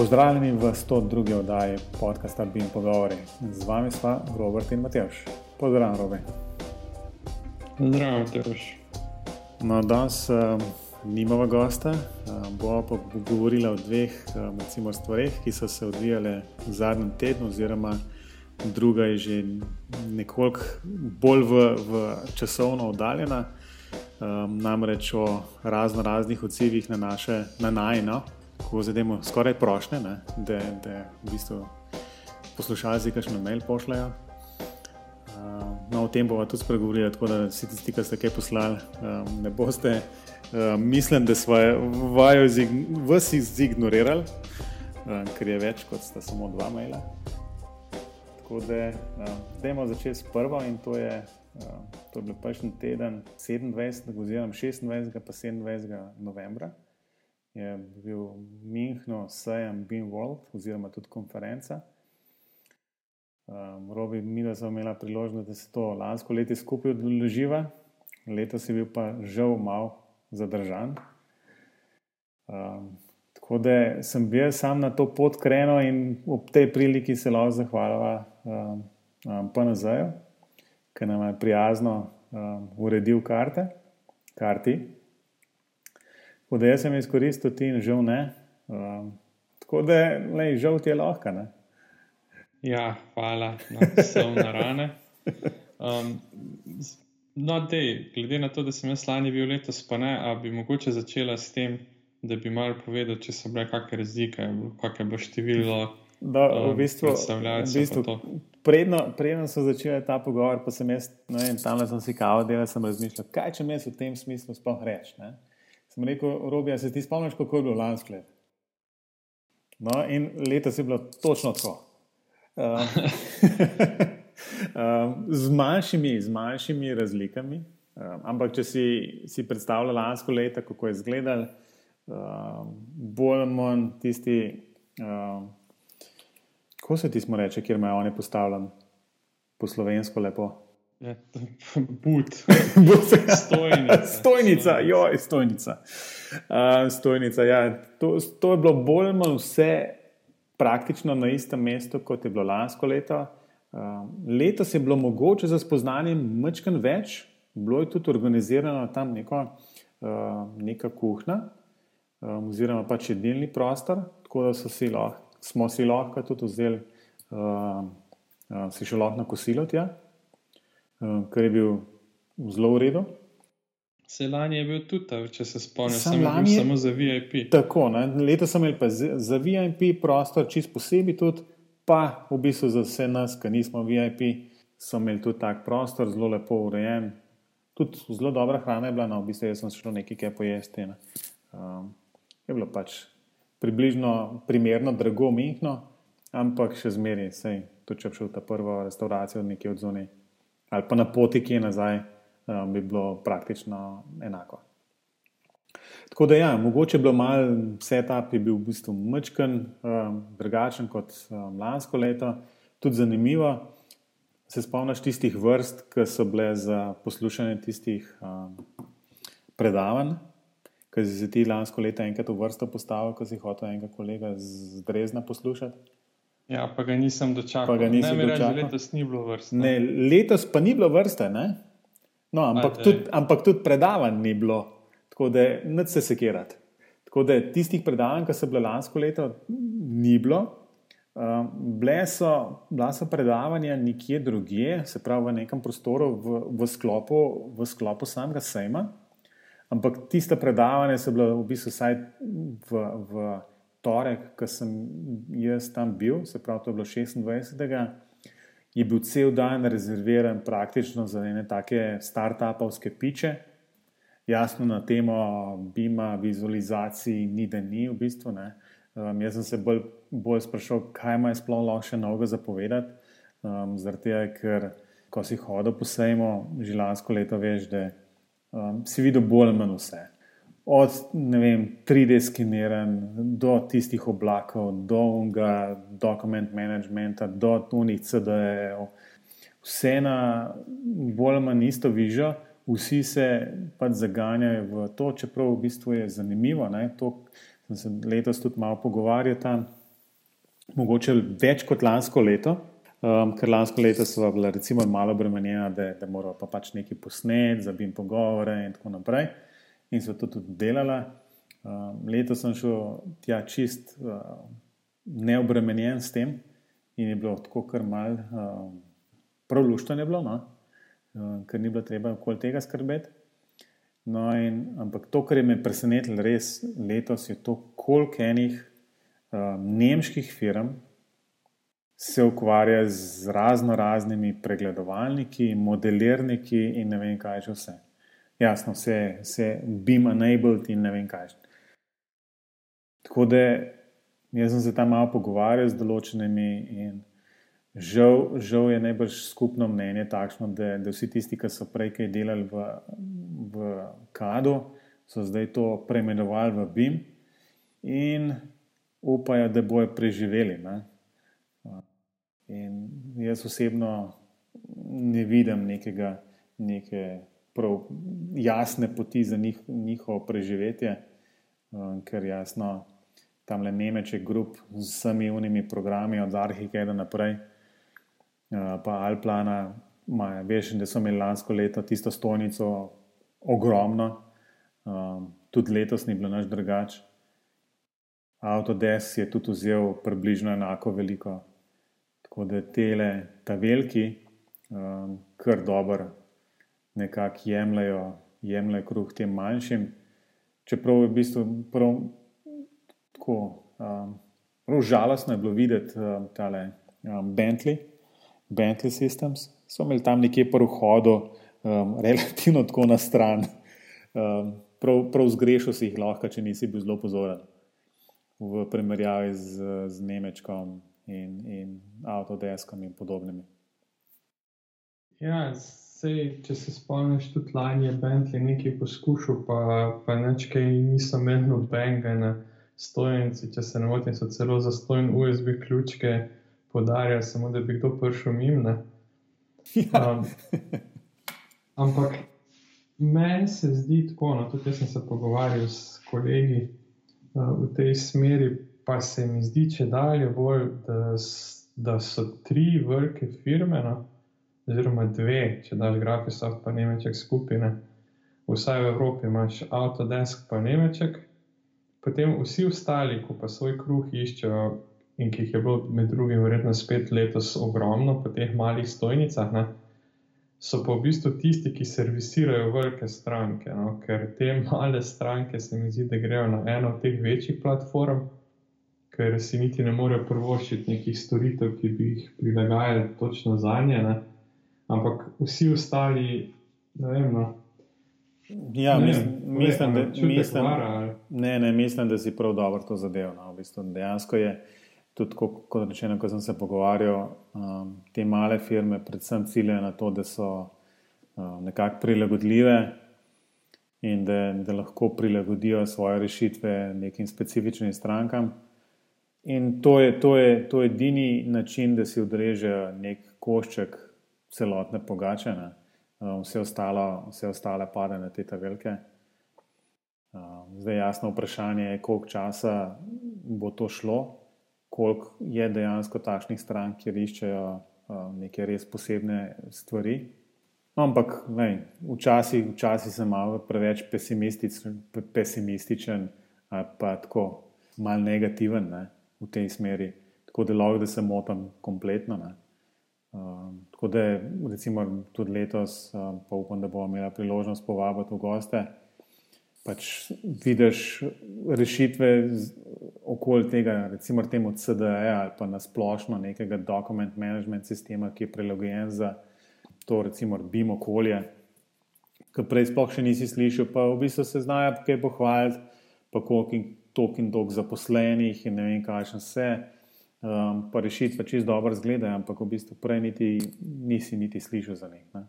Pozdravljeni v 102. oddaji podcasta Bim Pogovori. Z vami smo Robert in Matejš. Pozdravljen, Robi. Zdravo, Matejš. No, danes um, nimamo gosta, um, bomo pa govorili o dveh um, stvareh, ki so se odvijale v zadnjem tednu, oziroma druga je že nekoliko bolj v, v časovno oddaljena, um, namreč o razno raznih odzivih na naše, na najno ko zademo skoraj prošle, ne, da, da v bistvu poslušalci kakšno mail pošljajo. No, o tem bomo tudi spregovorili, tako da si tisti, ki ste kaj poslali, um, ne boste, uh, mislim, da svoje vajo vsi zignorirali, uh, ker je več kot sta samo dva maila. Tako da, dajmo začeti s prvo in to je, to je bil prejšnji teden, 27. oziroma 26. pa 27. novembra je bil v Münchnu sejem Beam World oziroma tudi konferenca. Um, Robi, mi da smo imeli priložnost, da se to lansko leto skupaj odloživa, letos je bil pa žal mal zadržan. Um, tako da sem bil sam na to pot krenil in ob tej priliki se lahko zahvaljujem um, um, PNZ-ju, ki nam je prijazno um, uredil karte, karti. Jaz sem izkoristil ti in žal ne. Um, tako da je žal ti je lahko. Ne? Ja, hvala, da so na rane. Um, no, dej, glede na to, da sem jaz lani bil letos, pa ne, bi mogoče začela s tem, da bi malo povedal, če so bile kakšne razlike, kakšne bo število. Da, v um, bistvu, v bistvu predno, predno so začeli ta pogovor, pa sem jaz, no, tam sem si kao, da sem razmišljal, kaj če mi v tem smislu sploh rečem sem rekel, Robi, se ti spomniš, kako je bilo lansko leto? No, in letos je bilo točno tako. Um, um, z, manjšimi, z manjšimi razlikami. Um, ampak, če si, si predstavljal lansko leto, kako je izgledal, um, bolj ali manj tisti, um, kako se ti smo reči, kjer imajo oni postavljen po slovensko lepo. Ja, Bud, stojnica. stojnica, joj, stojnica. Uh, stojnica ja. to, to je bilo bolj ali manj vse praktično na istem mestu, kot je bilo lansko leto. Uh, letos je bilo mogoče za spoznanje mečken več, bilo je tudi organizirano tam neko, uh, neka kuhna, um, oziroma pač jedilni prostor, tako da si lahko, smo si lahko tudi vzeli, uh, uh, si še lahko na kosilo tja. Eh, kar je bil zelo v redu. Se lani je bil tudi, če se spomniš, sem lani samo za VIP. Tako, ne? leto sem imel pa za VIP prostor, čist posebej tudi, pa v bistvu za vse nas, ki nismo VIP, smo imeli tudi tak prostor, zelo lepo urejen. Tudi zelo dobra hrana je bila, no, v bistvu sem šel nekaj kaj pojesti. Ne? Um, je bilo pač približno primerno, drago, mehko, ampak še zmeraj, tudi če bi šel ta prvo restauracijo, nekje od zunaj ali pa na poti, ki je nazaj, um, bi bilo praktično enako. Tako da, ja, mogoče je bilo malo setup, je bil v bistvu mečken, um, drugačen kot um, lansko leto, tudi zanimivo. Se spomniš tistih vrst, ki so bile za poslušanje tistih um, predavanj, ki si ti lansko leto enkrat v vrsto postavil, ko si hotel enega kolega z Drezna poslušati? Ja, pa ga nisem dočakal. Ga nisem ne, dočakal. Reči, letos ni bilo vrste. Ne, letos pa ni bilo vrste, no, ampak, tudi, ampak tudi predavanj ni bilo, tako da ne se sekirati. Tako da tistih predavanj, ki so bile lansko leto, ni bilo. Um, bile so, bila so predavanja nekje drugje, se pravi v nekem prostoru v, v, sklopu, v sklopu samega sejma. Ampak tiste predavanja so bile v bistvu vsaj v. v torek, ko sem jaz tam bil, se pravi, to je bilo 26. je bil cel dan rezerviran praktično za ene take start-upovske piče. Jasno, na temo Bima, vizualizaciji, ni da ni v bistvu. Um, jaz sem se bolj, bolj sprašal, kaj ima sploh lahko še novega zapovedati. Um, Zaradi tega, ker ko si hodil po sejmu, že lansko leto veš, da um, si videl bolj ali manj vse od vem, 3D skeniranj do tistih oblakov, do unga dokument managementa, do tunih CD-jev, vse na bolj ali manj isto vižo, vsi se pač zaganjajo v to, čeprav v bistvu je zanimivo. Ne, to sem se letos tudi malo pogovarjal tam mogoče več kot lansko leto, um, ker lansko leto so bila recimo malo bremenjena, da, da morajo pa pač nekaj posneti, za bim pogovore in tako naprej. In so to tudi delala. Um, leto sem šel tja čist uh, neobremenjen s tem in je bilo tako kar mal, um, prav luštno je bilo, no? um, ker ni bilo treba okoli tega skrbeti. No, in, ampak to, kar je me presenetilo res letos, je to, koliko enih uh, nemških firm se ukvarja z razno raznimi pregledovalniki, modelirniki in ne vem kaj že vse. Jasno, vse, vse BIM enabled in ne vem kaj. Tako da jaz sem se tam malo pogovarjal z določenimi in žal, žal je najbrž skupno mnenje takšno, da, da vsi tisti, ki so prej kaj delali v, v KAD-u, so zdaj to preimenovali v BIM in upajo, da bojo preživeli. Ne? In jaz osebno ne vidim nekega, neke prav jasne poti za njih, njihovo preživetje, um, ker jasno tam le Nemček, grup z vsemi unimi programi, od Arhikeda naprej, uh, pa Alplana, maja, veš, da so imeli lansko leto tisto stojnico ogromno, um, tudi letos ni bilo naš drugač. Autodesk je tudi vzel približno enako veliko. Tako da tele, ta veliki, um, kar dobro nekako jemljajo, jemljajo kruh tem manjšim. Čeprav je v bistvu prav, tako um, prav žalostno je bilo videti um, tale um, Bentley, Bentley Systems, so imeli tam nekje po vhodu, um, relativno tako na stran. Um, prav, prav zgrešil si jih lahko, če nisi bil zelo pozoren v primerjavi z, z Nemčkom in, in Autodeskom in podobnimi. Ja, sej, če se spomniš, tudi lani je Bentley nekaj poskušal, pa, pa nečkaj niso imeli nobenega na stojnici. Če se ne motim, so celo za stojn USB ključke podarjali, samo da bi kdo prišel mimo. Ja. Um, ampak meni se zdi tako, no, tudi jaz sem se pogovarjal s kolegi uh, v tej smeri pa se mi zdi, če dalje bolj, da, da so tri velike firme, no, oziroma dve, če daš Graphisoft, pa Nemček skupine. Vsaj v Evropi imaš Autodesk, pa Nemček, potem vsi ostali, ko pa svoj kruh iščejo, in ki jih je bilo med drugim, verjetno spet letos ogromno po teh malih stojnicah. Ne, So pa v bistvu tisti, ki servisirajo velike stranke, no? ker te male stranke se mi zdi, da grejo na eno od teh večjih platform, ker si niti ne morejo prvoščiti nekih storitev, ki bi jih prilagajali točno za nje. Ne? Ampak vsi ostali, ne vem. No, Ja, ne, mislim, mislim, da, mislim, ne, ne, mislim, da si prav dobro to zadeval. No. V bistvu, dejansko je tudi, kot, kot rečeno, ko sem se pogovarjal, um, te male firme predvsem ciljajo na to, da so um, nekako prilagodljive in da, da lahko prilagodijo svoje rešitve nekim specifičnim strankam. In to je, to, je, to je edini način, da si odreže nek košček celotne pogačene, um, vse, vse ostale pade na te velike. Um, zdaj, jasno vprašanje je, koliko časa bo to šlo, koliko je dejansko takšnih strank, ki iščejo um, neke res posebne stvari. No, ampak včasih, včasih sem malo preveč pesimističen, pesimističen ali pa tako mal negativen. Ne v tej smeri, tako da lahko, da se motim kompletno. Um, tako da, recimo, tudi letos, um, pa upam, da bomo imeli priložnost povabiti v goste. Pač vidiš rešitve okoli tega, recimo, temu CDE ali pa nasplošno nekega dokument management sistema, ki je prilagojen za to, recimo, BIM okolje, ki prej sploh še nisi slišal, pa v bistvu se znajo kaj pohvaliti, pa koliko tok in tok zaposlenih in ne vem, kaj še vse. Um, pa rešitve čist dobro izgledajo, ampak v bistvu prej niti, nisi niti slišal za njih. Ne?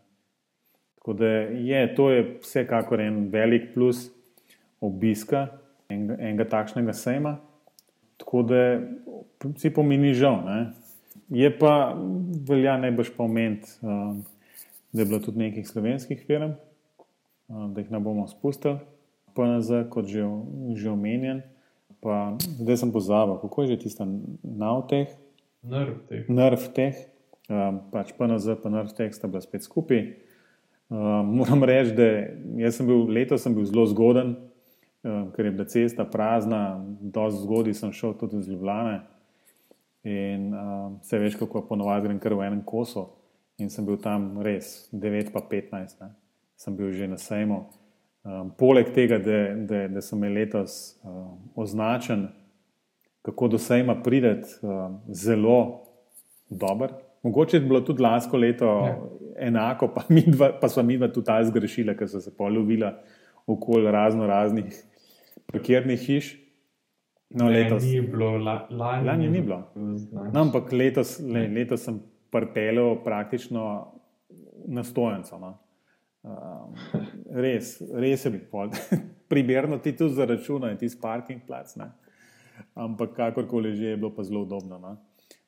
Tako da je to je vsekakor en velik plus obiska enega, enega takšnega sejma. Tako da si pomeni žal. Ne? Je pa velja najbrž pa omeniti, um, da je bilo tudi nekih slovenskih firm, um, da jih ne bomo spustili. PNZ, kot že, že omenjen, pa zdaj sem pozabil, kako je že tisto navteh. Nervteh. Nervteh, um, pač PNZ, pa nervteh sta bila spet skupaj. Um, moram reči, da sem bil, letos sem bil zelo zgoden, um, ker je bila cesta prazna, dosti zgodaj sem šel tudi iz Ljubljana. In um, se veš, kako ponovadi grem kar v enem kosu. In sem bil tam res 9, pa 15, ne. sem bil že na sejmu. Um, poleg tega, da, da, da sem imel letos um, označen, kako do sejma prideti, um, zelo dober. Mogoče je bilo tudi lansko leto ja. enako, pa, dva, pa so mi dva tudi ta zgrešila, ker so se polovila okoli razno raznih parkirnih hiš. No, ne, letos ni bilo, la, lani, lani ni bilo. No, ampak letos, le, letos sem prpelil praktično na stojenco. No. Um, res, res je bil. Primerno ti tu zaračunaj, ti parking plac. Ne? Ampak kakorkoli že je bilo, pa zelo udobno. No?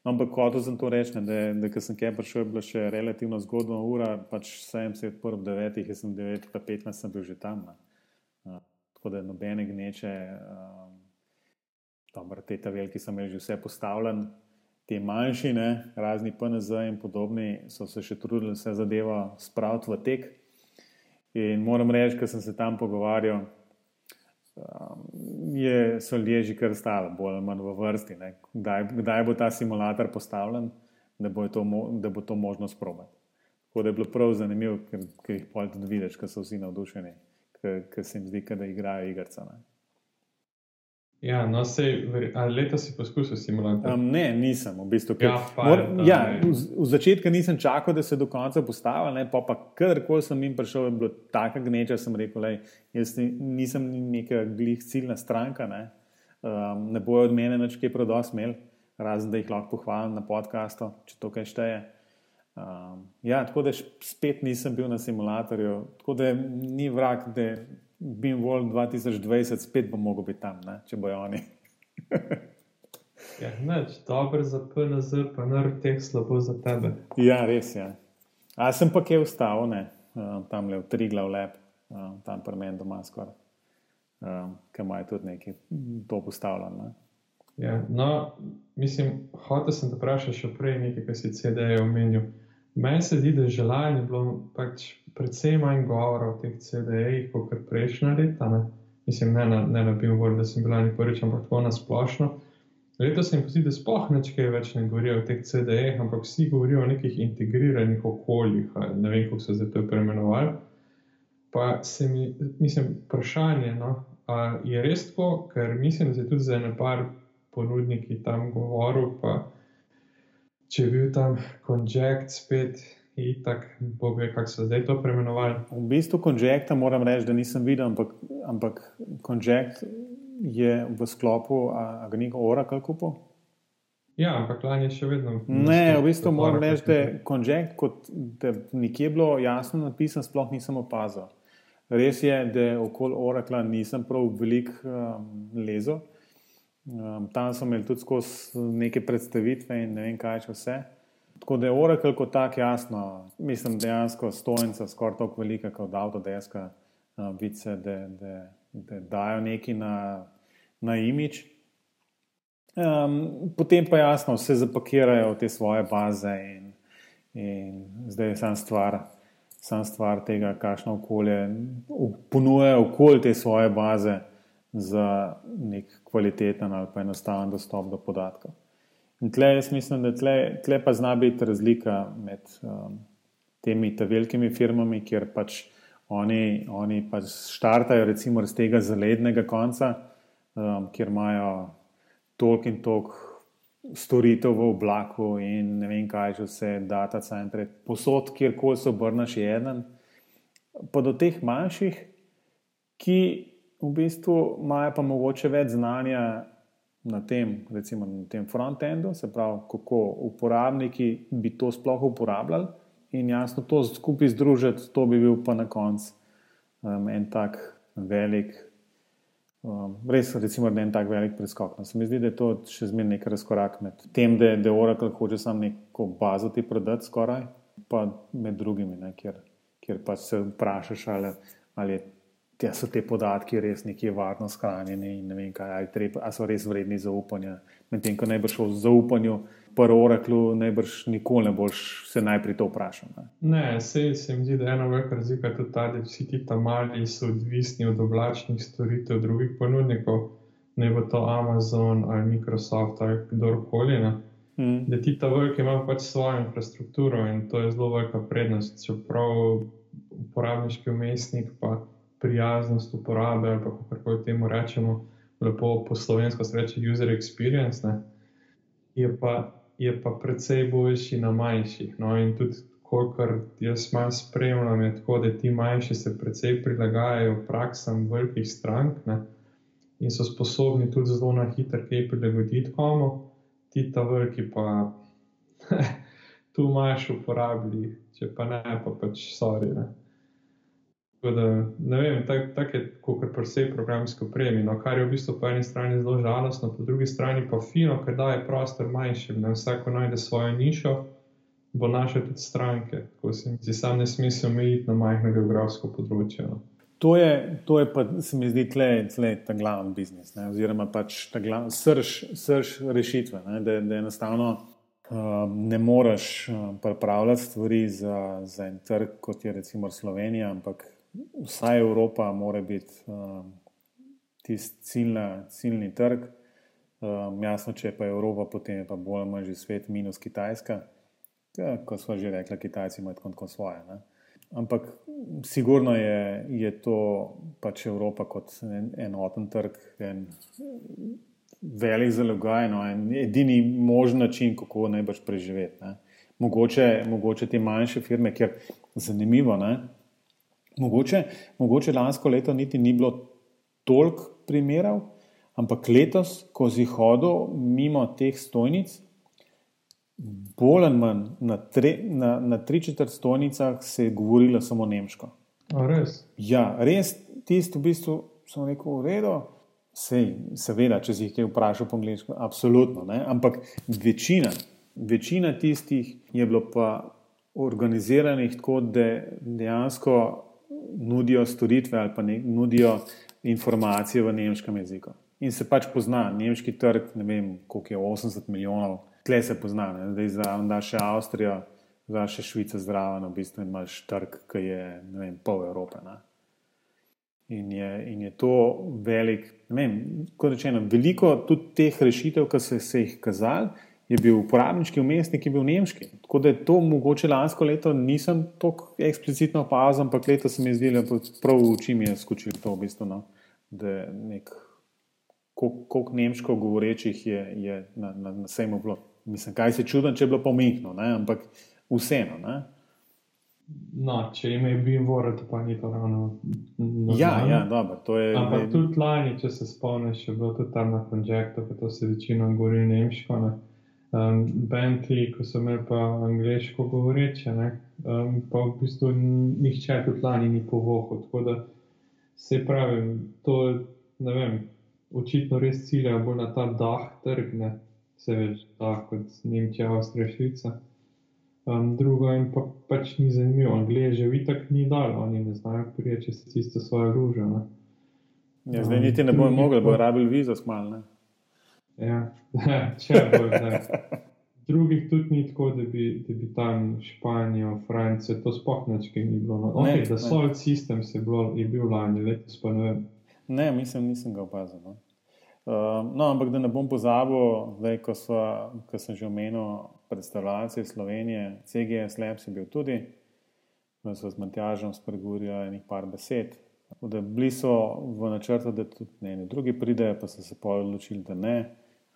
Ampak kot sem to rekel, da, da ko sem kaj prišel, je bila še relativno zgodna ura, pač sem se odprl ob 9, jaz sem 9, pa 15 sem bil že tam. Uh, tako da nobene gneče, um, dobro, te ta veliki so imeli že vse postavljen. Te manjšine, razni PNZ in podobni, so se še trudili vse zadevo spraviti v tek. In moram reči, ker sem se tam pogovarjal, um, je, so ljudje že kar stali, bolj ali manj v vrsti. Kdaj, kdaj bo ta simulator postavljen, da bo to, da bo to možno sprobati. Tako da je bilo prav zanimivo, ker, ker jih pol tudi vidiš, ker so vsi navdušeni, ker, ker se jim zdi, da igrajo igrice. Ja, no, sej, ali letos si poskusil simulator? Um, ne, nisem, v bistvu. Ja, mor, ja, v, v začetku nisem čakal, da se do konca postavi, pa, pa kadarkoli sem jim prišel, je bilo tako gneča, sem rekel, lej, jaz nisem neka glih ciljna stranka, ne, um, ne bojo od mene več kaj prodos imel, razen da jih lahko pohvalim na podkastu, če to kaj šteje. Um, ja, tako da spet nisem bil na simulatorju, tako da ni vrak, da World 2020, spet bo mogel biti tam, ne? če bojo oni. ja, neč, dobro za PNZ, pa narediti teh slabo za tebe. Ja, res je. Ja. A sem pa kje vstal, ne? Uh, tam le v tri glav lep, uh, tam pri meni doma skoraj, uh, ki imajo tudi neki to postavljeno. Ne? Ja, no, mislim, hotel sem te vprašati še prej nekaj, kar si CD-je omenil. Meni se zdi, da je želanje bilo pač predvsem manj govora o teh CD-jih, kot prejšnja leta. Ne? Mislim, ne na, ne na Billboard, da sem bila ni prvič, ampak tako na splošno. Leto se mi zdi, da sploh nečkaj več ne govorijo o teh CD-jih, ampak vsi govorijo o nekih integriranih okoljih. Ne vem, kako so se to preimenovali. Pa se mi, mislim, vprašanje no, je res tako, ker mislim, da se tudi za ene par ponudniki tam govoril. Pa, če je bil tam konjekt spet tako, ve, kako so zdaj to preimenovali. V bistvu konjekta moram reči, da nisem videl, ampak, ampak konjekt je v sklopu, a ga neko Oracle kupo. Ja, ampak lani je še vedno. Ne, v bistvu moram reči, da je konjekt, kot da nikje bilo jasno napisano, sploh nisem opazil. Res je, da okoli Oracle nisem prav velik um, lezel. Um, tam so imeli tudi skozi neke predstavitve in ne vem, kaj če vse. Tako da je Oracle kot tak jasno, mislim, dejansko stojnica skoraj tako velika kot Autodeska, uh, vice, da, da, da dajo neki na, na imič. Um, potem pa jasno, vse zapakirajo v te svoje baze in, in zdaj je sam stvar, sam stvar tega, kakšno okolje ponujajo okoli te svoje baze za nek kvaliteten ali pa enostaven dostop do podatkov. In tle jaz mislim, da tle, tle pa zna biti razlika med um, temi velikimi firmami, kjer pač oni, oni pač štartajo recimo z tega zalednega konca, um, kjer imajo toliko in toliko storitev v oblaku in ne vem kaj že vse, data centre, posod, kjerkoli se obrneš, je eden. Pa do teh manjših, ki v bistvu imajo pa mogoče več znanja na tem, recimo na tem frontendu, se pravi, kako uporabniki bi to sploh uporabljali in jasno to skupaj združiti, to bi bil pa na koncu um, en tak velik. Um, res, recimo, da je en tak velik preskok. No, se mi zdi, da je to še zmeraj nek razkorak med tem, da, da Oracle hoče samo neko bazo ti prodati, skoraj, pa med drugimi, ne, kjer, kjer pa se vprašaš, ali, ali je da so te podatki res nekje varno shranjeni in ne vem, kaj, ali, treba, ali so res vredni zaupanja. Medtem ko najbrž v zaupanju, prvo oraklu, najbrž nikoli ne boš se najprej to vprašal. Ne, ne se, se mi zdi, da je ena velika razlika tudi ta, da vsi ti tam mali so odvisni od oblačnih storitev drugih ponudnikov, ne bo to Amazon ali Microsoft ali kdorkoli. Hmm. Da ti ta veliki ima pač svojo infrastrukturo in to je zelo velika prednost. Čeprav uporabniški umestnik pa prijaznost uporabe, ali kako koli temu rečemo, lepo po slovensko se reče user experience, ne, je, pa, je pa precej boljši na manjših. No, in tudi, kolikor jaz manj spremljam, je tako, da ti manjši se precej prilagajajo praksam velikih strank ne, in so sposobni tudi zelo na hiter kaj prilagoditi komu, ti ta veliki pa. Tu imaš uporabljati, če pa ne, pa pač. Ne. Da, ne vem, tako tak je, kot pri vsej programski opremi. No, kar je v bistvu po eni strani zelo žalostno, po drugi strani pa fino, ker daje prostor manjšim, da vsako najde svojo nišo, bo naše tudi stranke. Tako se mi zdi, sam ne smisel omejiti na majhno geografsko področje. No. To je, to je pa, se mi zdi, tle, tle ta glavni biznis, ne? oziroma pač ta glavni srž, srž rešitve, ne? da, da enostavno um, ne moreš um, pripravljati stvari za, za en trg, kot je recimo Slovenija, ampak vsaj Evropa mora biti um, tisti ciljni trg. Um, jasno, če pa je Evropa, potem je pa bolj ali manj že svet, minus Kitajska. Ja, kot smo že rekli, Kitajci imajo tako kot svoje. Ne? Ampak sigurno je, je to pač Evropa kot en, enoten trg, en velik zalogaj, no, en edini možen način, kako najbrž preživeti. Mogoče, mogoče te manjše firme, ker zanimivo. Ne? Mogoče, mogoče lansko leto niti ni bilo toliko primerov, ampak letos, ko si hodil mimo teh stojnic, bolj ali manj na, tre, na, na tri četrt stojnicah se je govorilo samo nemško. A res? Ja, res tisto v bistvu sem rekel, v redu. Sej, seveda, če si jih vprašal po angliško, absolutno. Ne? Ampak večina, večina tistih je bilo pa organiziranih tako, da dejansko nudijo storitve ali pa ne, nudijo informacije v nemškem jeziku. In se pač pozna, nemški trg, ne vem, koliko je 80 milijonov, tle se pozna, ne? zdaj za še Avstrijo, za še Švico zraven, v bistvu imaš trg, ki je vem, pol Evrope. Ne? In je, in je to velik, ne vem, kot rečeno, veliko tudi teh rešitev, ki so se jih kazali je bil uporabniški umestnik, je bil nemški. Tako da je to mogoče lansko leto nisem tako eksplicitno opazil, ampak leto se mi je zdelo, da prav v oči mi je skočilo to, v bistvu, no, da je nek, koliko nemško govorečih je, je na, na, na sejmu bilo. Mislim, kaj se čudem, če je bilo pomehno, ampak vseeno. Ne. No, če ime je bil Vorod, pa ni to ravno. Ja, ja, dobro. Je, Ampak tudi lani, če se spomniš, je bilo tudi tam na konjektu, pa to se večino govori nemško. Ne um, Bentley, ko so imeli pa angliško govoreče, um, pa v bistvu nihče tudi lani ni povohal. Tako da se pravi, to je, ne vem, očitno res cilja bolj na ta dah trgne, se več da kot Nemčija, Avstrija, Švica. Um, drugo in pa pač ni zanimivo, Anglija že vitak ni dal, oni ne znajo priječi se tisto svoje ruže. Ja, zdaj niti ne bojo mogli, bojo rabili vizo smalne. Ja, če bo zdaj. Drugih tudi ni tako, da bi, da bi tam Španijo, Francijo, to sploh nečkaj ni bilo. No, okay, da solid sistem je bil lani, letos pa ne vem. Ne, mislim, nisem ga opazil. No. Uh, no, ampak da ne bom pozabil, zdaj, ko, so, ko sem že omenil predstavljalce Slovenije, CGS Labs je bil tudi, da so z Matjažem spregovorili nekaj par besed. Da bili so v načrtu, da tudi ne, ne drugi pridejo, pa so se pa odločili, da ne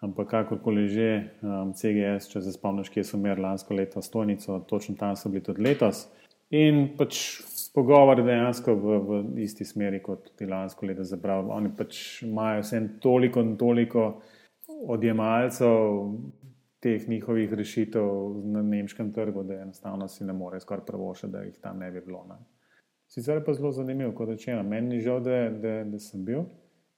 ampak kakorkoli že, um, CGS, če se spomniš, kje so imeli lansko leto stojnico, točno tam so bili tudi letos. In pač pogovor dejansko v, v isti smeri kot tudi lansko leto zabral. Oni pač imajo vse toliko in toliko odjemalcev teh njihovih rešitev na nemškem trgu, da enostavno si ne more skoraj prvošati, da jih tam ne bi bilo. Ne. Sicer pa zelo zanimivo, kot rečeno, meni ni žal, da, da, da sem bil.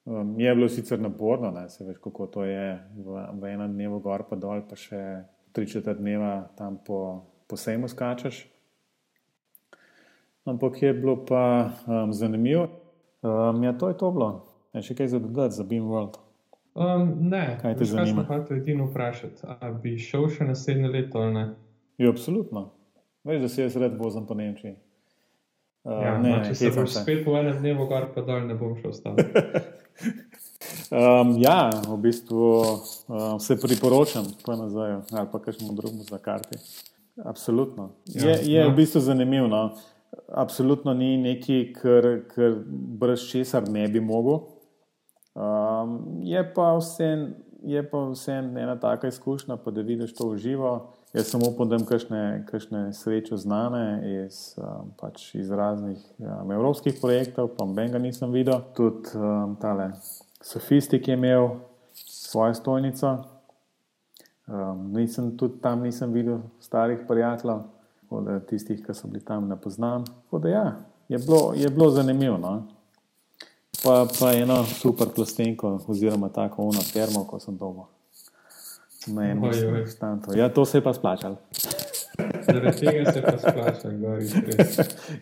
Um, je bilo sicer naporno, da se veš, kako to je v, v enem dnevu gor pa dol, pa še tri četrt dneva tam po, po sejmu skačeš. Ampak je bilo pa um, zanimivo. Um, ja, to je to bilo. Je še kaj za dodati za Beam World? Um, ne, kaj te zanima? Kaj te edino vprašati? Ali bi šel še naslednje leto ali ne? Ja, absolutno. Veš, da se jaz red vozim po Nemčiji. Uh, ja, ne, no, če se boš spet v enem dnevu, gor pa dol, ne bom šel stal. um, ja, v bistvu um, se priporočam, pa nazaj, ali pa kakšnemu drugemu za karti. Absolutno. Ja, je je no. v bistvu zanimivo. No? Absolutno ni nekaj, kar, kar brez česar ne bi mogel. Um, je pa vse vsem ena taka izkušnja, pa da vidiš to v živo. Jaz samo da imam kakšne sreče znane iz, um, pač iz raznih um, evropskih projektov, pa benga nisem videl. Tudi um, tale sofistik je imel svojo stojnico. Um, nisem, tudi tam nisem videl starih prijateljev, tistih, ki so bili tam ne poznam. Ja, je, bilo, je bilo zanimivo. No? Pa, pa eno super plastenko, oziroma tako ono termo, ko sem dolgo. Na enem stanju. Ja, to se je pa splačalo. Zaradi tega se pa splača,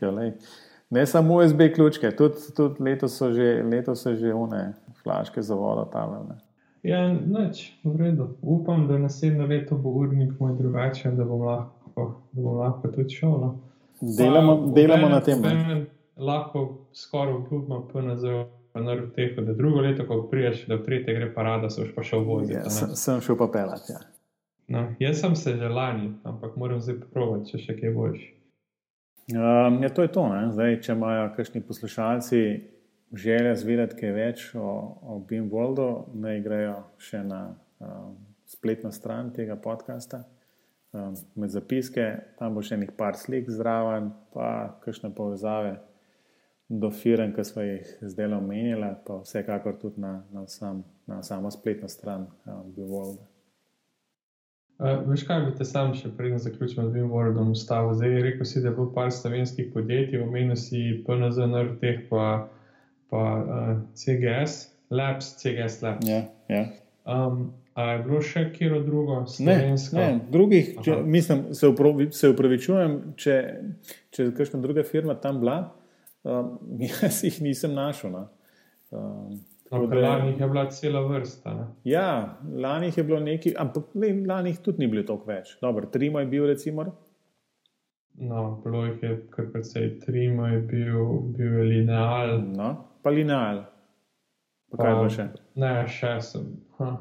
gori. ne samo USB ključke, tudi, tudi letos so že, leto že one flaške za vodo tam. Ja, noč, v redu. Upam, da naslednje leto bo urnik moj drugačen, da bom lahko, da bom lahko tudi šel. No. Delamo, pa, delamo na tem. Lahko skoraj obljubim, PNZ, na RTF, da drugo leto, ko priješ, da tretje gre parada, se pa šel voziti. Ja, sem, sem šel pa pelati. Ja. No, jaz sem se že lani, ampak moram zdaj provati, če še kaj boš. Um, ja, to je to. Zdaj, če imajo kakšni poslušalci želje zvedeti kaj več o, o Beamworldu, naj grejo še na um, spletno stran tega podcasta um, med zapiske, tam bo še nekaj slik zraven, pa kakšne povezave do firm, ki smo jih zdaj omenili, pa vsekakor tudi na, na, sam, na samo spletno stran um, Bevolda. Uh, veš, kaj bi te sam še predem zaključil z Bevolodom ustavil? Zdaj rekel si, da bilo par slovenskih podjetij, omenil si PNZ, NRT, pa, pa uh, CGS, Labs, CGS Labs. Ja, ja. Um, A je bilo še kjer drugo? Ne, ne, drugih, če, mislim, se, upravi, se upravičujem, če, če je kakšna druga firma tam bila, um, jaz jih nisem našel. No. Um, no, lani je bila cela vrsta. Ne? Ja, lani je bilo nekaj, ampak ne, lani tudi ni bilo toliko več. Dobro, trimo je bil, recimo. No, bilo jih je kar precej, trimo je bil, bil je lineal. No, pa lineal. Pa, pa kaj bo še? Ne, še sem. Ha.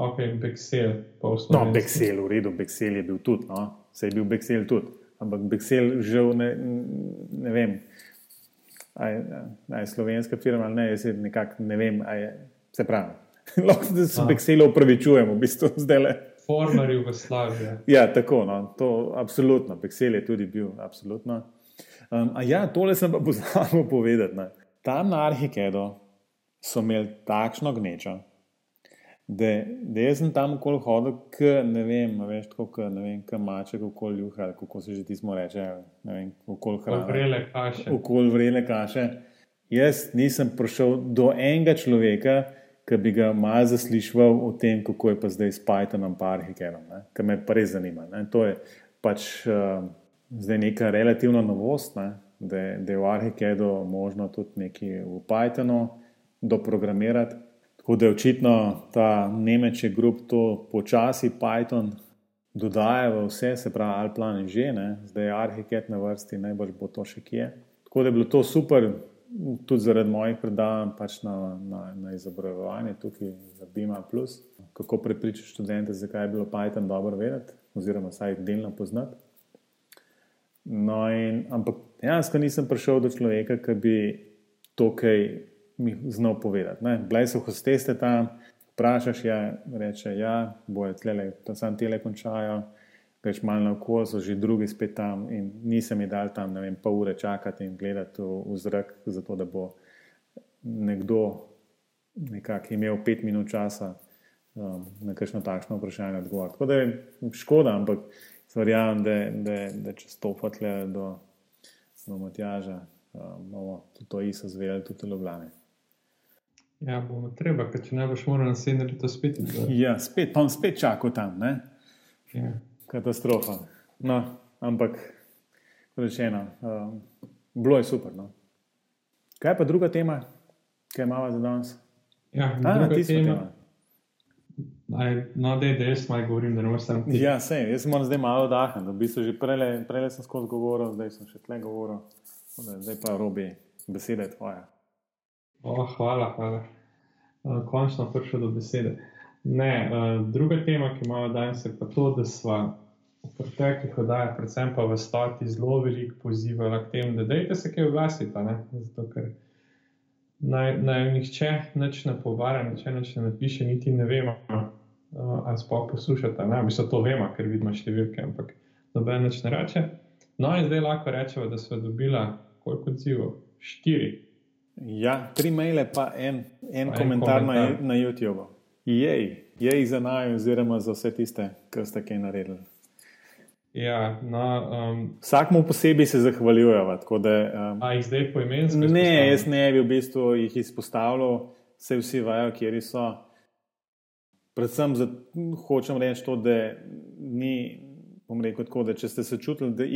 Ok, Bexel. No, Bexel, v redu, Bexel je bil tudi, no, se je bil Bexel tudi. Ampak Bexel, žal, ne, ne vem, ali je slovenska firma ali ne, jaz nekako ne vem, je, se pravi. Lahko se s Bexelom upravičujemo, v bistvu zdaj le. Former Jugoslavije. Ja, tako, no, to absolutno, Bexel je tudi bil, absolutno. Um, a ja, tole sem pa pozabil povedati. Ne. Tam na Arhikedu so imeli takšno gnečo, da, da jaz sem tam okoli hodil, k, ne vem, veš, tako, ne vem, kam maček, okoli juha, kako se že ti smo reče, ne vem, okoli hrane. Vrele kaše. Okoli vrele kaše. Jaz nisem prišel do enega človeka, ki bi ga malo zaslišal o tem, kako je pa zdaj s Pythonom, pa Arhikerom, kar me pa res zanima. Ne. To je pač uh, zdaj neka relativna novost, ne, da, da je v Arhikedu možno tudi nekaj v Pythonu doprogramirati. Tako da je očitno ta Nemčija grup to počasi Python dodaja v vse, se pravi, Alplan je že, ne? zdaj je Arhiket na vrsti, najbolj bo to še kje. Tako da je bilo to super, tudi zaradi mojih predavanj pač na, na, na izobraževanje tukaj za Bima. Kako prepričati študente, zakaj je bilo Python dobro vedeti, oziroma vsaj delno poznati. No, in, ampak dejansko nisem prišel do človeka, ki bi to kaj mi znal povedati. Blej so hosteste tam, vprašaš, ja, reče, ja, boje tlele, tam sam tele končajo, greš malo na okolje, so že drugi spet tam in nisem mi dal tam, ne vem, pol ure čakati in gledati v, v zrak, zato da bo nekdo nekako imel pet minut časa um, na kakšno takšno vprašanje odgovoriti. Tako da je škoda, ampak verjamem, da, da, da če stopate do, do Matjaža, um, bomo to isto zvedeli tudi v Ljubljani. Ja, bomo treba, ker če ne boš moral naslednje leto spet. Ja, spet, pa bom spet čakal tam. Ja. Katastrofa. No, ampak, rečeno, um, bilo je super. No. Kaj pa druga tema, ki mala za danes? Ja, druga tema. Aj, no, da je res malo govorim, da ne moreš tam. Ja, sej, jaz moram zdaj malo dahniti. V bistvu že prej, prej sem skozi govoril, zdaj sem še tle govoril. Zdaj pa robi, beseda je tvoja. Oh, hvala, hvala. Uh, končno prišel do besede. Ne, uh, druga tema, ki imamo danes, je pa to, da smo v preteklih oddajah, predvsem pa v stoti, zelo veliko pozivali k temu, da dejte se kaj oglasiti. Zato, ker naj, naj nihče nič ne povara, nihče nič ne napiše, niti ne vemo, uh, ali sploh poslušate. Ne, mi se to vemo, ker vidimo številke, ampak noben več ne reče. No, in zdaj lahko rečemo, da smo dobili koliko odzivov? Štiri. Ja, tri maile, pa en, en, pa komentar, en komentar na, na YouTube. Jej, jej za naj, oziroma za vse tiste, ki ste kaj naredili. Ja, no, um, Vsakmu posebej se zahvaljujemo. Um, a jih zdaj poimensko? Ne, jaz ne bi v bistvu jih izpostavljal, vse vsi vajo, kje so predvsem za, hočem reči to, da ni, bom rekel tako, da če ste se čutili, da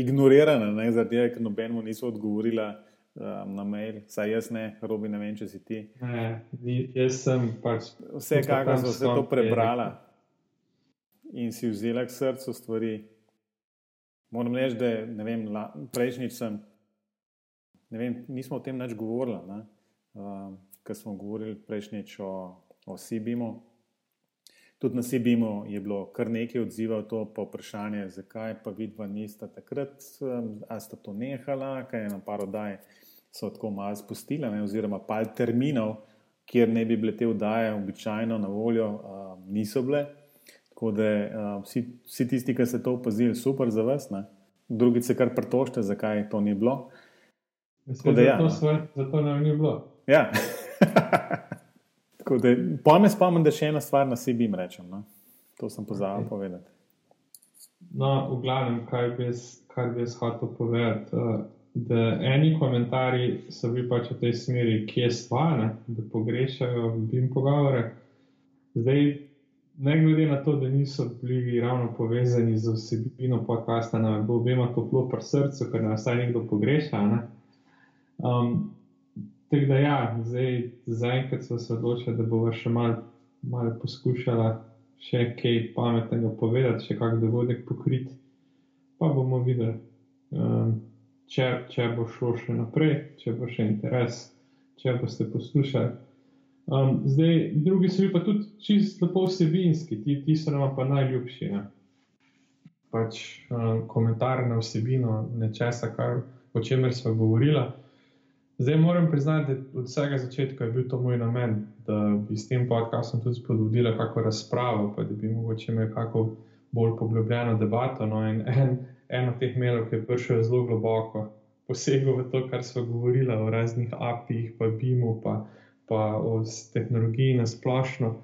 ne, zaradi tega, ker nobenemu niso odgovorila um, na mail, saj jaz ne, robi ne vem, če si ti. Ne, jaz sem pač. Vse, kako so se to prebrala in si vzela k srcu stvari. Moram reči, da ne vem, la, prejšnjič sem, ne vem, nismo o tem več govorili, um, ker smo govorili prejšnjič o, o Sibimu. Tudi na Sibimu je bilo kar nekaj odzivov to po vprašanje, zakaj pa vidva nista takrat, a sta to nehala, kaj je na paro daj, so tako malo spustila, ne, oziroma pal terminov, kjer ne bi bile te vdaje običajno na voljo, a, niso bile. Tako da a, vsi, vsi tisti, ki ste to opazili, super za vas, ne. drugi se kar pritožite, zakaj to ni bilo. Mislim, da ja, zato, svoj, zato nam ni bilo. Ja. Pomen spomnim, da še ena stvar na sebi rečem. No? To sem pozabil okay. povedati. No, v glavnem, kaj bi jaz hotel povedati. Uh, da eni komentarji so bili pač v tej smeri, ki je stvar, da pogrešajo bim pogovore. Zdaj, ne glede na to, da niso bili ravno povezani z vsebino podcasta, da bo obema toplo pri srcu, ker nas vsaj nekdo pogreša. Ne? Um, Tako da, ja, zdaj, zaenkrat smo se odločili, da bomo še malo mal poskušali še kaj pametnega povedati, še kakšen dogodek pokriti. Pa bomo videli, um, če, če bo šlo še naprej, če bo še interes, če boste poslušali. Um, zdaj, drugi so pa tudi čisto lepo vsebinski, ti, ti so nam pa najljubši. Ne? Pač um, komentar na vsebino nečesa, kar, o čemer smo govorili. Zdaj moram priznati, da od vsega začetka je bil to moj namen, da bi s tem podcastom tudi spodbudila kakšno razpravo, pa da bi mogoče imel kakšno bolj poglobljeno debato. No, in en, en od teh mailov, ki je prišel zelo globoko, posegel v to, kar smo govorili o raznih API-jih, pa BIM-u, pa, pa o tehnologiji na splošno.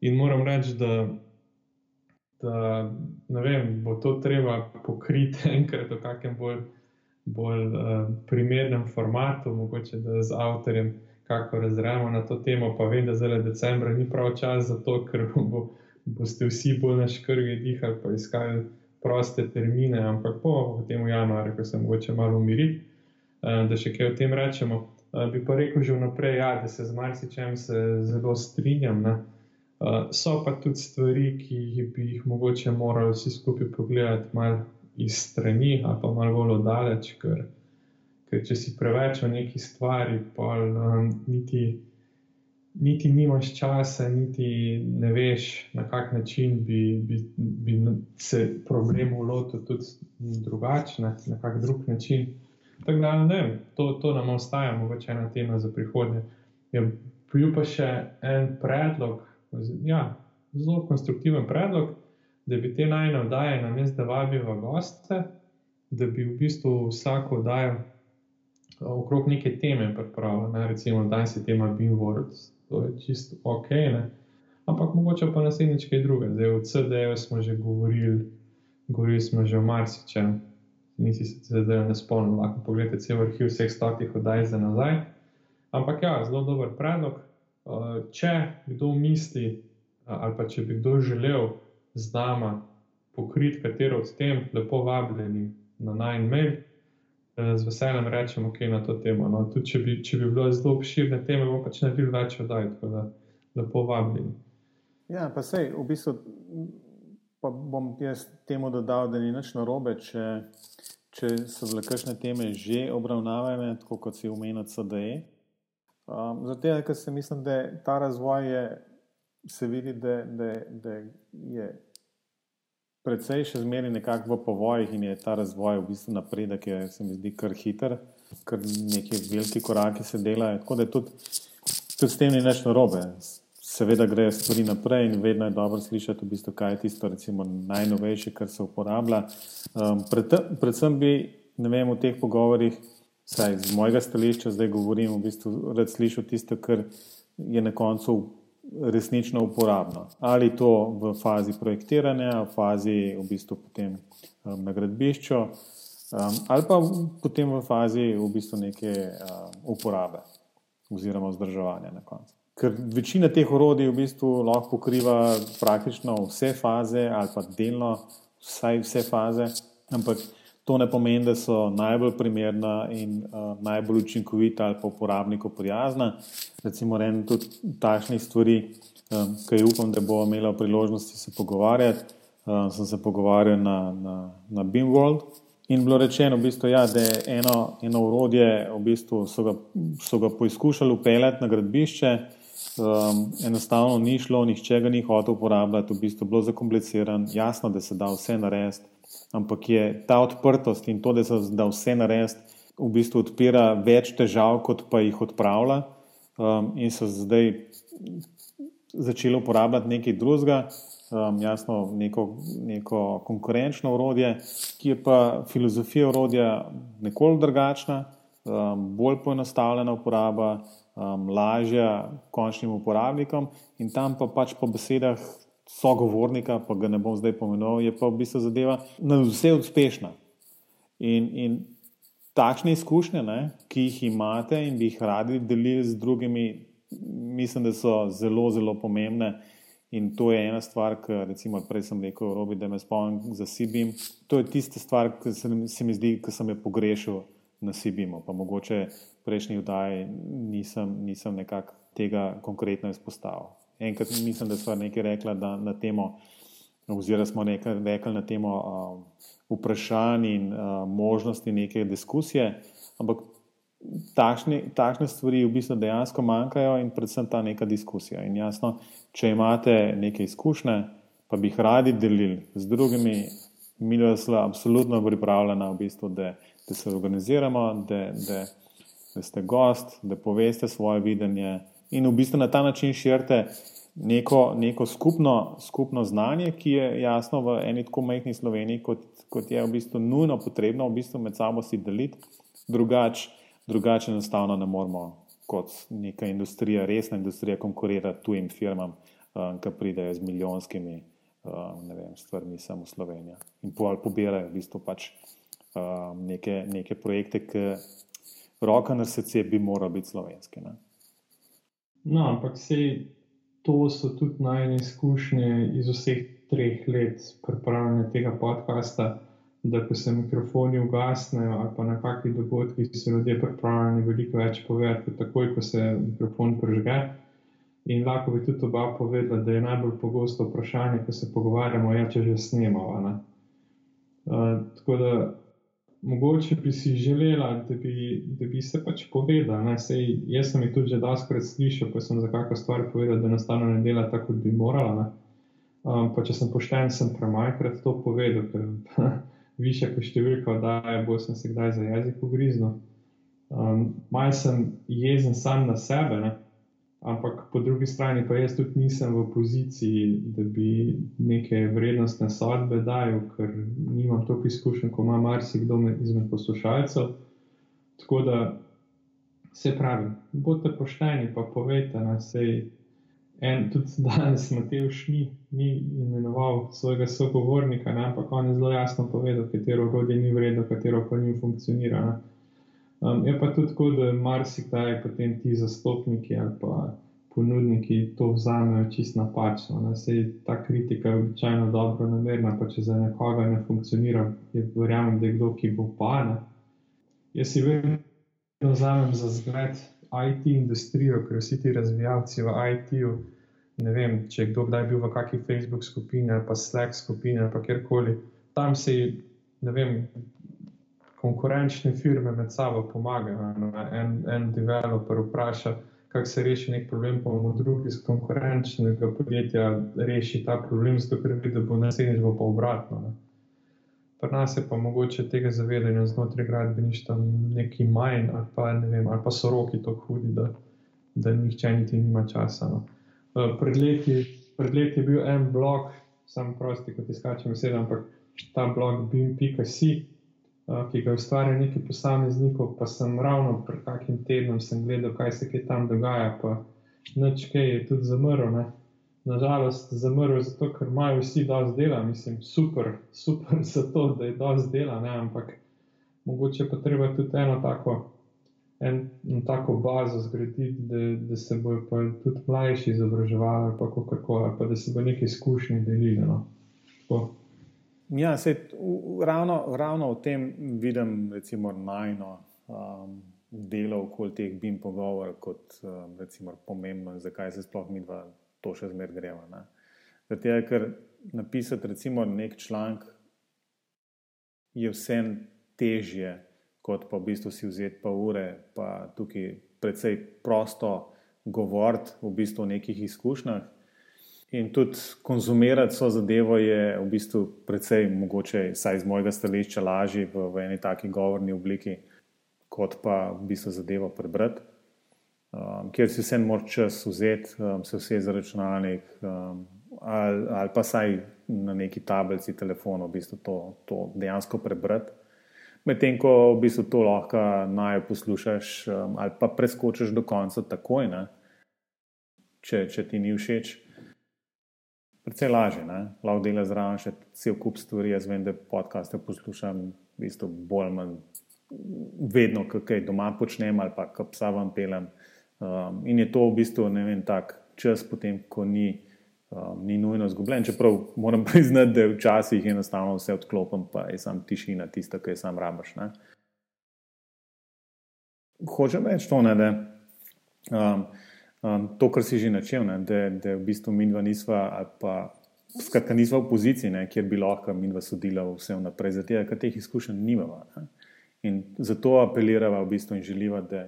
In moram reči, da, da vem, bo to treba pokriti enkrat v kakšnem bolj bolj uh, primernem formatu, mogoče da z avtorjem kako razremo na to temo. Pa vem, da zdaj decembra ni prav čas za to, ker bo, boste vsi bolj na škrge dihali, pa iskali proste termine, ampak po tem januarju, ko se mogoče malo umiri, uh, da še kaj o tem rečemo. Uh, bi pa rekel že vnaprej, ja, da se z marsičem se zelo strinjam. Uh, so pa tudi stvari, ki bi jih mogoče morali vsi skupaj pogledati malo iz strani, ali pa malo bolj oddaleč, ker, ker če si preveč v neki stvari, pa um, niti, niti nimaš časa, niti ne veš, na kak način bi, bi, bi se problemu lotil tudi drugače, na, na kak drug način. Tako da ne, to, to nam ostaja, mogoče ena tema za prihodnje. Je bil pa še en predlog, ja, zelo konstruktiven predlog da bi te najne oddaje, namesto da vabijo goste, da bi v bistvu vsako oddajo okrog neke teme pripravili. Ne? Recimo, da je tema Beamworld, to je čisto ok. Ne? Ampak mogoče pa naslednjič kaj druga. Zdaj v CD-ju smo že govorili, govorili smo že o marsičem. Nisi se zdaj ne spomnil, lahko pogledate cel arhiv vseh stotih oddaj za nazaj. Ampak ja, zelo dober predlog. Eh, če kdo misli, eh, ali pa če bi kdo želel z nama pokriti katero od tem, lepo vabljeni na najn mail. Z veseljem rečemo, kaj na to temo. No, tudi če bi, če bi bilo zelo obširne teme, bomo pač naredili več oddaj, tako da lepo vabljeni. Ja, pa sej, v bistvu pa bom jaz temu dodal, da ni nič narobe, če, če so bile kakšne teme že obravnavane, tako kot si umenil CDE. Um, zato, ker se mislim, da ta razvoj je, se vidi, da, da, da je predvsej še zmeraj nekako v povojih in je ta razvoj v bistvu napredek, ki se mi zdi kar hiter, kar neki veliki koraki se delajo. Tako da tudi, tudi s tem ni nič narobe seveda grejo stvari naprej in vedno je dobro slišati, v bistvu, kaj je tisto recimo, najnovejše, kar se uporablja. Um, pred, predvsem bi vem, v teh pogovorih, saj z mojega stališča zdaj govorim, v bistvu rad slišal tisto, kar je na koncu resnično uporabno. Ali to v fazi projektiranja, v fazi v bistvu potem um, na gradbišču, um, ali pa potem v fazi v bistvu neke um, uporabe oziroma vzdrževanja na koncu ker večina teh orodij v bistvu lahko pokriva praktično vse faze ali pa delno vsaj vse faze, ampak to ne pomeni, da so najbolj primerna in uh, najbolj učinkovita ali pa uporabniku prijazna. Recimo, en tudi takšnih stvari, um, ki upam, da bo imela priložnosti se pogovarjati. Uh, sem se pogovarjal na, na, na Beamworld in bilo rečeno, v bistvu, ja, da je eno, eno urodje, v bistvu so ga, so ga poizkušali upeljati na gradbišče, um, enostavno ni šlo, nihče ga ni hotel uporabljati, v bistvu bilo zakompliciran, jasno, da se da vse narediti, ampak je ta odprtost in to, da se da vse narediti, v bistvu odpira več težav, kot pa jih odpravlja. Um, in so zdaj začeli uporabljati nekaj drugega, um, jasno, neko, neko konkurenčno urodje, ki je pa filozofija urodja nekoliko drugačna, um, bolj poenostavljena uporaba um, lažja končnim uporabnikom, in tam pa pač po besedah sogovornika, pa ga ne bom zdaj pomenil, je pa v bistvu zadeva na vse uspešna. In, in takšne izkušnje, ne, ki jih imate in bi jih radi delili z drugimi, mislim, da so zelo, zelo pomembne. In to je ena stvar, ki, recimo, prej sem rekel, Robi, da me spomnim za Sibim. To je tista stvar, ki se mi zdi, ki sem jo pogrešil na Sibimu. Pa mogoče prejšnji vdaji nisem, nisem nekako tega konkretno izpostavil. Enkrat mislim, da smo nekaj rekli na temo, oziroma smo nekaj rekli na temo uh, vprašanj in uh, možnosti neke diskusije, ampak takšne, takšne stvari v bistvu dejansko manjkajo in predvsem ta neka diskusija. In jasno, če imate neke izkušnje, pa bi jih radi delili z drugimi, mi smo absolutno pripravljeni, v bistvu, da, da se organiziramo, da, da da ste gost, da poveste svoje videnje in v bistvu na ta način širite neko, neko skupno, skupno znanje, ki je jasno v eni tako majhni Sloveniji, kot, kot je v bistvu nujno potrebno v bistvu med sabo si deliti, drugače drugač enostavno ne moramo kot neka industrija, resna industrija, konkurirati tujim firmam, um, ki pridejo z milijonskimi um, vem, stvarmi samo Slovenija in pobirajo v bistvu pač um, neke, neke projekte, ki roka na srce bi moral biti slovenski. Ne? No, ampak sej, to so tudi najne izkušnje iz vseh treh let pripravljanja tega podcasta. Da, ko se mikrofoni ugasnejo, ali pa na kakšnih dogodkih, so ljudje pripravljeni veliko več povedati, takoj ko se mikrofon prežge. In lahko bi tudi oba povedala, da je najbolj pogosto vprašanje, ko se pogovarjamo, je, če že snemamo. Uh, tako da mogoče bi si želela, da bi, da bi se pač povedala. Sej, jaz sem jih tudi že daskrat slišal, ko sem za kakšno stvar povedal, da enostavno ne dela tako, kot bi morala. Um, pa če sem pošten, sem premajkrat to povedal, ker više kot številka oddaje, bolj sem se kdaj za jezik ugriznil. Um, Maj sem jezen sam na sebe. Ne? Ampak po drugi strani pa jaz tudi nisem v poziciji, da bi neke vrednostne sodbe dajal, ker nimam toliko izkušenj, kot ima marsikdo izmed poslušalcev. Tako da se pravi, bodite pošteni, pa povejte na sej. En tudi danes Matejš ni, ni imenoval svojega sogovornika, ne, ampak on je zelo jasno povedal, katero orodje ni vredno, katero pa ni funkcionirano. Um, je pa tudi tako, da marsikdaj potem ti zastopniki ali pa ponudniki to vzamejo čist napačno. Ne? Sej ta kritika je običajno dobro namerna, pa če za nekoga ne funkcionira, verjamem, da je kdo, ki bo pane. Jaz si vedno vzamem za zgled IT industrijo, ker vsi ti razvijalci v IT-ju. Ne vem, če je kdo kdaj bil v kakšni Facebook skupini ali pa Slack skupini ali kjerkoli. Tam se ne vem, konkurenčne firme med sabo pomagajo. En, en developer vpraša, kako se reši nek problem, pa mu drugi iz konkurenčnega podjetja reši ta problem, zato ker vidi, da bo naslednjič bo pa obratno. Ne. Pri nas je pa mogoče tega zavedanja znotraj gradbeništva nekaj manj, ali pa, ne vem, ali pa so roki tako hudi, da, da nihče niti nima časa. No. Pred, leti, pred leti je bil en blog, samo prosti, kot izkačem vse, ampak ta blog eh, ki ga ustvarja nekaj posameznikov, pa sem ravno pred kakim tednom gledal, kaj se kaj tam dogaja, pa nič kaj je tudi zamrl nažalost zamrl, zato ker imajo vsi dovolj dela, mislim, super, super za to, da je dovolj dela, ne? ampak mogoče pa treba tudi eno tako, en, en tako bazo zgraditi, da, da se bojo pa tudi mlajši izobraževali, pa kako koli, pa da se bo nekaj izkušnje delili. No? Ja, sej, ravno, ravno v tem vidim, recimo, najno. Um, Delo okoli teh BIM pogovorov, kot um, recimo, pomembno, zakaj se sploh mi dva to še zmeraj gremo. Zato, ker napisati recimo nek članek je vse težje, kot pa v bistvu si vzeti pa ure, pa tukaj precej prosto govoriti v bistvu o nekih izkušnjah. In tudi konzumirati so zadevo je v bistvu precej mogoče, saj iz mojega stališča, lažje v, v eni taki govorni obliki, kot pa v bistvu zadevo prebrati um, kjer si vse moraš čas vzeti, um, se vse za računalnik um, ali, ali pa saj na neki tablici telefona v bistvu to, to dejansko prebrati. Medtem ko v bistvu to lahko naj poslušaš um, ali pa preskočiš do konca takoj, če, če ti ni všeč. Predvsej lažje, lahko delaš zraven še cel kup stvari. Jaz vem, da podcaste poslušam v bistvu bolj ali manj vedno, kaj doma počnem ali pa kaj psa vam pelem. Um, in je to v bistvu vem, tak čas, potem, ko ni, um, ni nujno izgubljen. Čeprav moram priznati, da včasih enostavno vse odklopim, pa je samo tišina tista, ki je sam rabaš. Ne? Hočem reči to, ne, da um, um, to, kar si že načel, ne, da, da v bistvu mi dva nisva, pa skratka, nisva v poziciji, ne, kjer bi lahko mi dva sodila vse vnaprej, zato ker teh izkušenj nimava. Ne. In zato apelirava v bistvu in želiva, da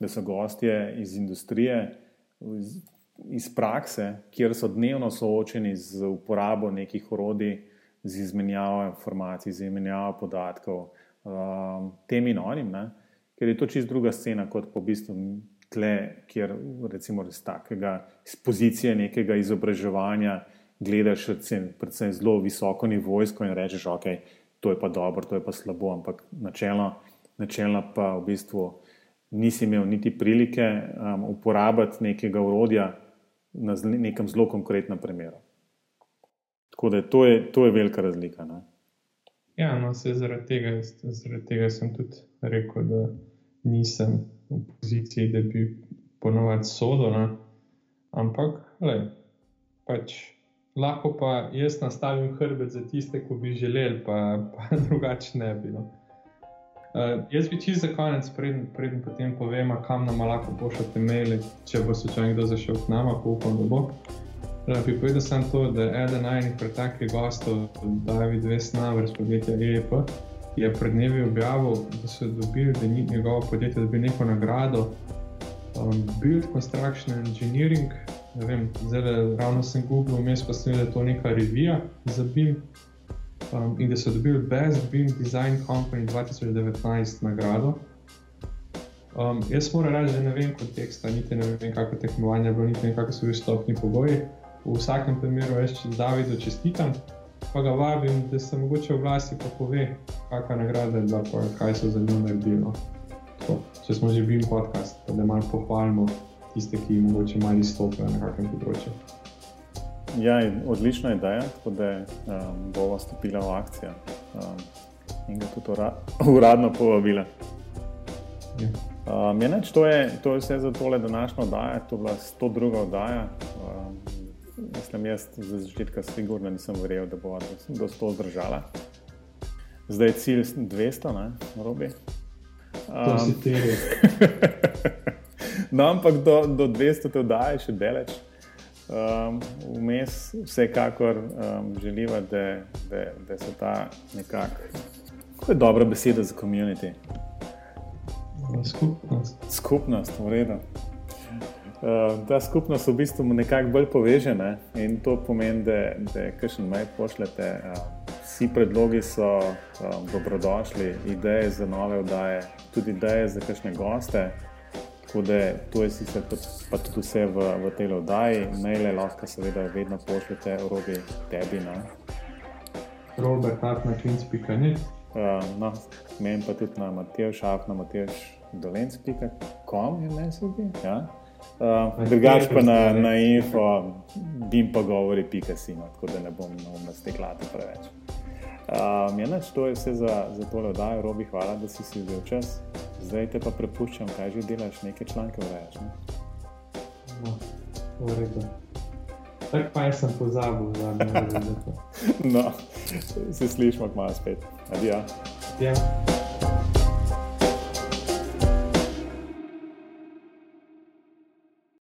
da so gostje iz industrije, iz, iz prakse, kjer so dnevno soočeni z uporabo nekih orodij, z izmenjavo informacij, z izmenjavo podatkov, um, tem in onim, ne? ker je to čist druga scena kot po bistvu tle, kjer recimo iz takega, iz pozicije nekega izobraževanja gledaš recimo, predvsem zelo visoko nivojsko in rečeš, ok, to je pa dobro, to je pa slabo, ampak načelno, načelno pa v bistvu nisi imel niti prilike um, uporabiti nekega urodja na nekem zelo konkretnem primeru. Tako da to je, to je velika razlika. Ne? Ja, no, se zaradi tega, zaradi tega sem tudi rekel, da nisem v poziciji, da bi ponovadi sodel. Ampak, le, pač, lahko pa jaz nastavim hrbet za tiste, ki bi želeli, pa, pa drugače ne bi. No. Uh, jaz bi čisto za konec, preden pred potem povem, kam nam lahko pošljete mail, če bo se kdo zašel k nama, pa upam, da bo. Uh, bi povedal sem to, da je eden najmanj preteklih gostov, David Vesnaver iz podjetja EEP, je pred dnevi objavil, da so dobili, da ni njegovo podjetje dobil neko nagrado. Um, Build Construction Engineering, ne vem, zdaj ravno sem Google, vmes pa sem videl, da je to neka revija za BIM um, in da so dobili Best BIM Design Company 2019 nagrado. Um, jaz moram reči, da ne vem konteksta, niti ne vem, kako tekmovanje je bilo, niti ne vem, kako so bili stopni pogoji. V vsakem primeru, jaz Davidu čestitam, pa ga vabim, da se mogoče v glasi pa pove, kakšna nagrada je bila, pa kaj so za njo naredili. No. Če smo že bili podcast, da malo pohvalimo tiste, ki mogoče malo izstopajo na kakrem področju. Ja, odlična ideja, tako da um, bomo stopili v akcijo um, in ga tudi uradno povabili. Ja. Um, je neč, to, je, to je vse za tole današnjo oddajo, to je bila 102. oddaja. Um, mislim, jaz za začetka sigurno nisem verjel, da bo do 100 zdržala. Zdaj je cilj 200, ne, robi. Um, no, ampak do, do 200 te oddaje še daleč. Um, vmes vsekakor um, želiva, da, da, da se ta nekako, kako je dobra beseda za komunity. Skupnost. Skupnost, v redu. Uh, ta skupnost v bistvu nekako bolj poveže ne? in to pomeni, da, da kar še naj pošljete. Uh, vsi predlogi so um, dobrodošli, ideje za nove oddaje, tudi ideje za kakšne goste. Tako da to je sicer pa tudi vse v, v tej oddaji, maile lahko seveda vedno pošljete robi tebi. No. Robert, na klinc.net. Uh, no, meni pa tudi na Matejš, na Matejš, dolenc.com je meni tudi. Ja. Uh, drugač pa na, na info, bim pa govori, pika si, no, tako da ne bom na umet steklati preveč. Um, ja, to je vse za, za tole oddajo, Robi, hvala, da si si vzel čas. Zdaj te pa prepuščam, kaj že delaš, nekaj članke urejaš. Ne? No, v redu. Tako pa jaz sem pozabil, da ne morem. no, se slišmo, kmalo spet. Adijo. Ja.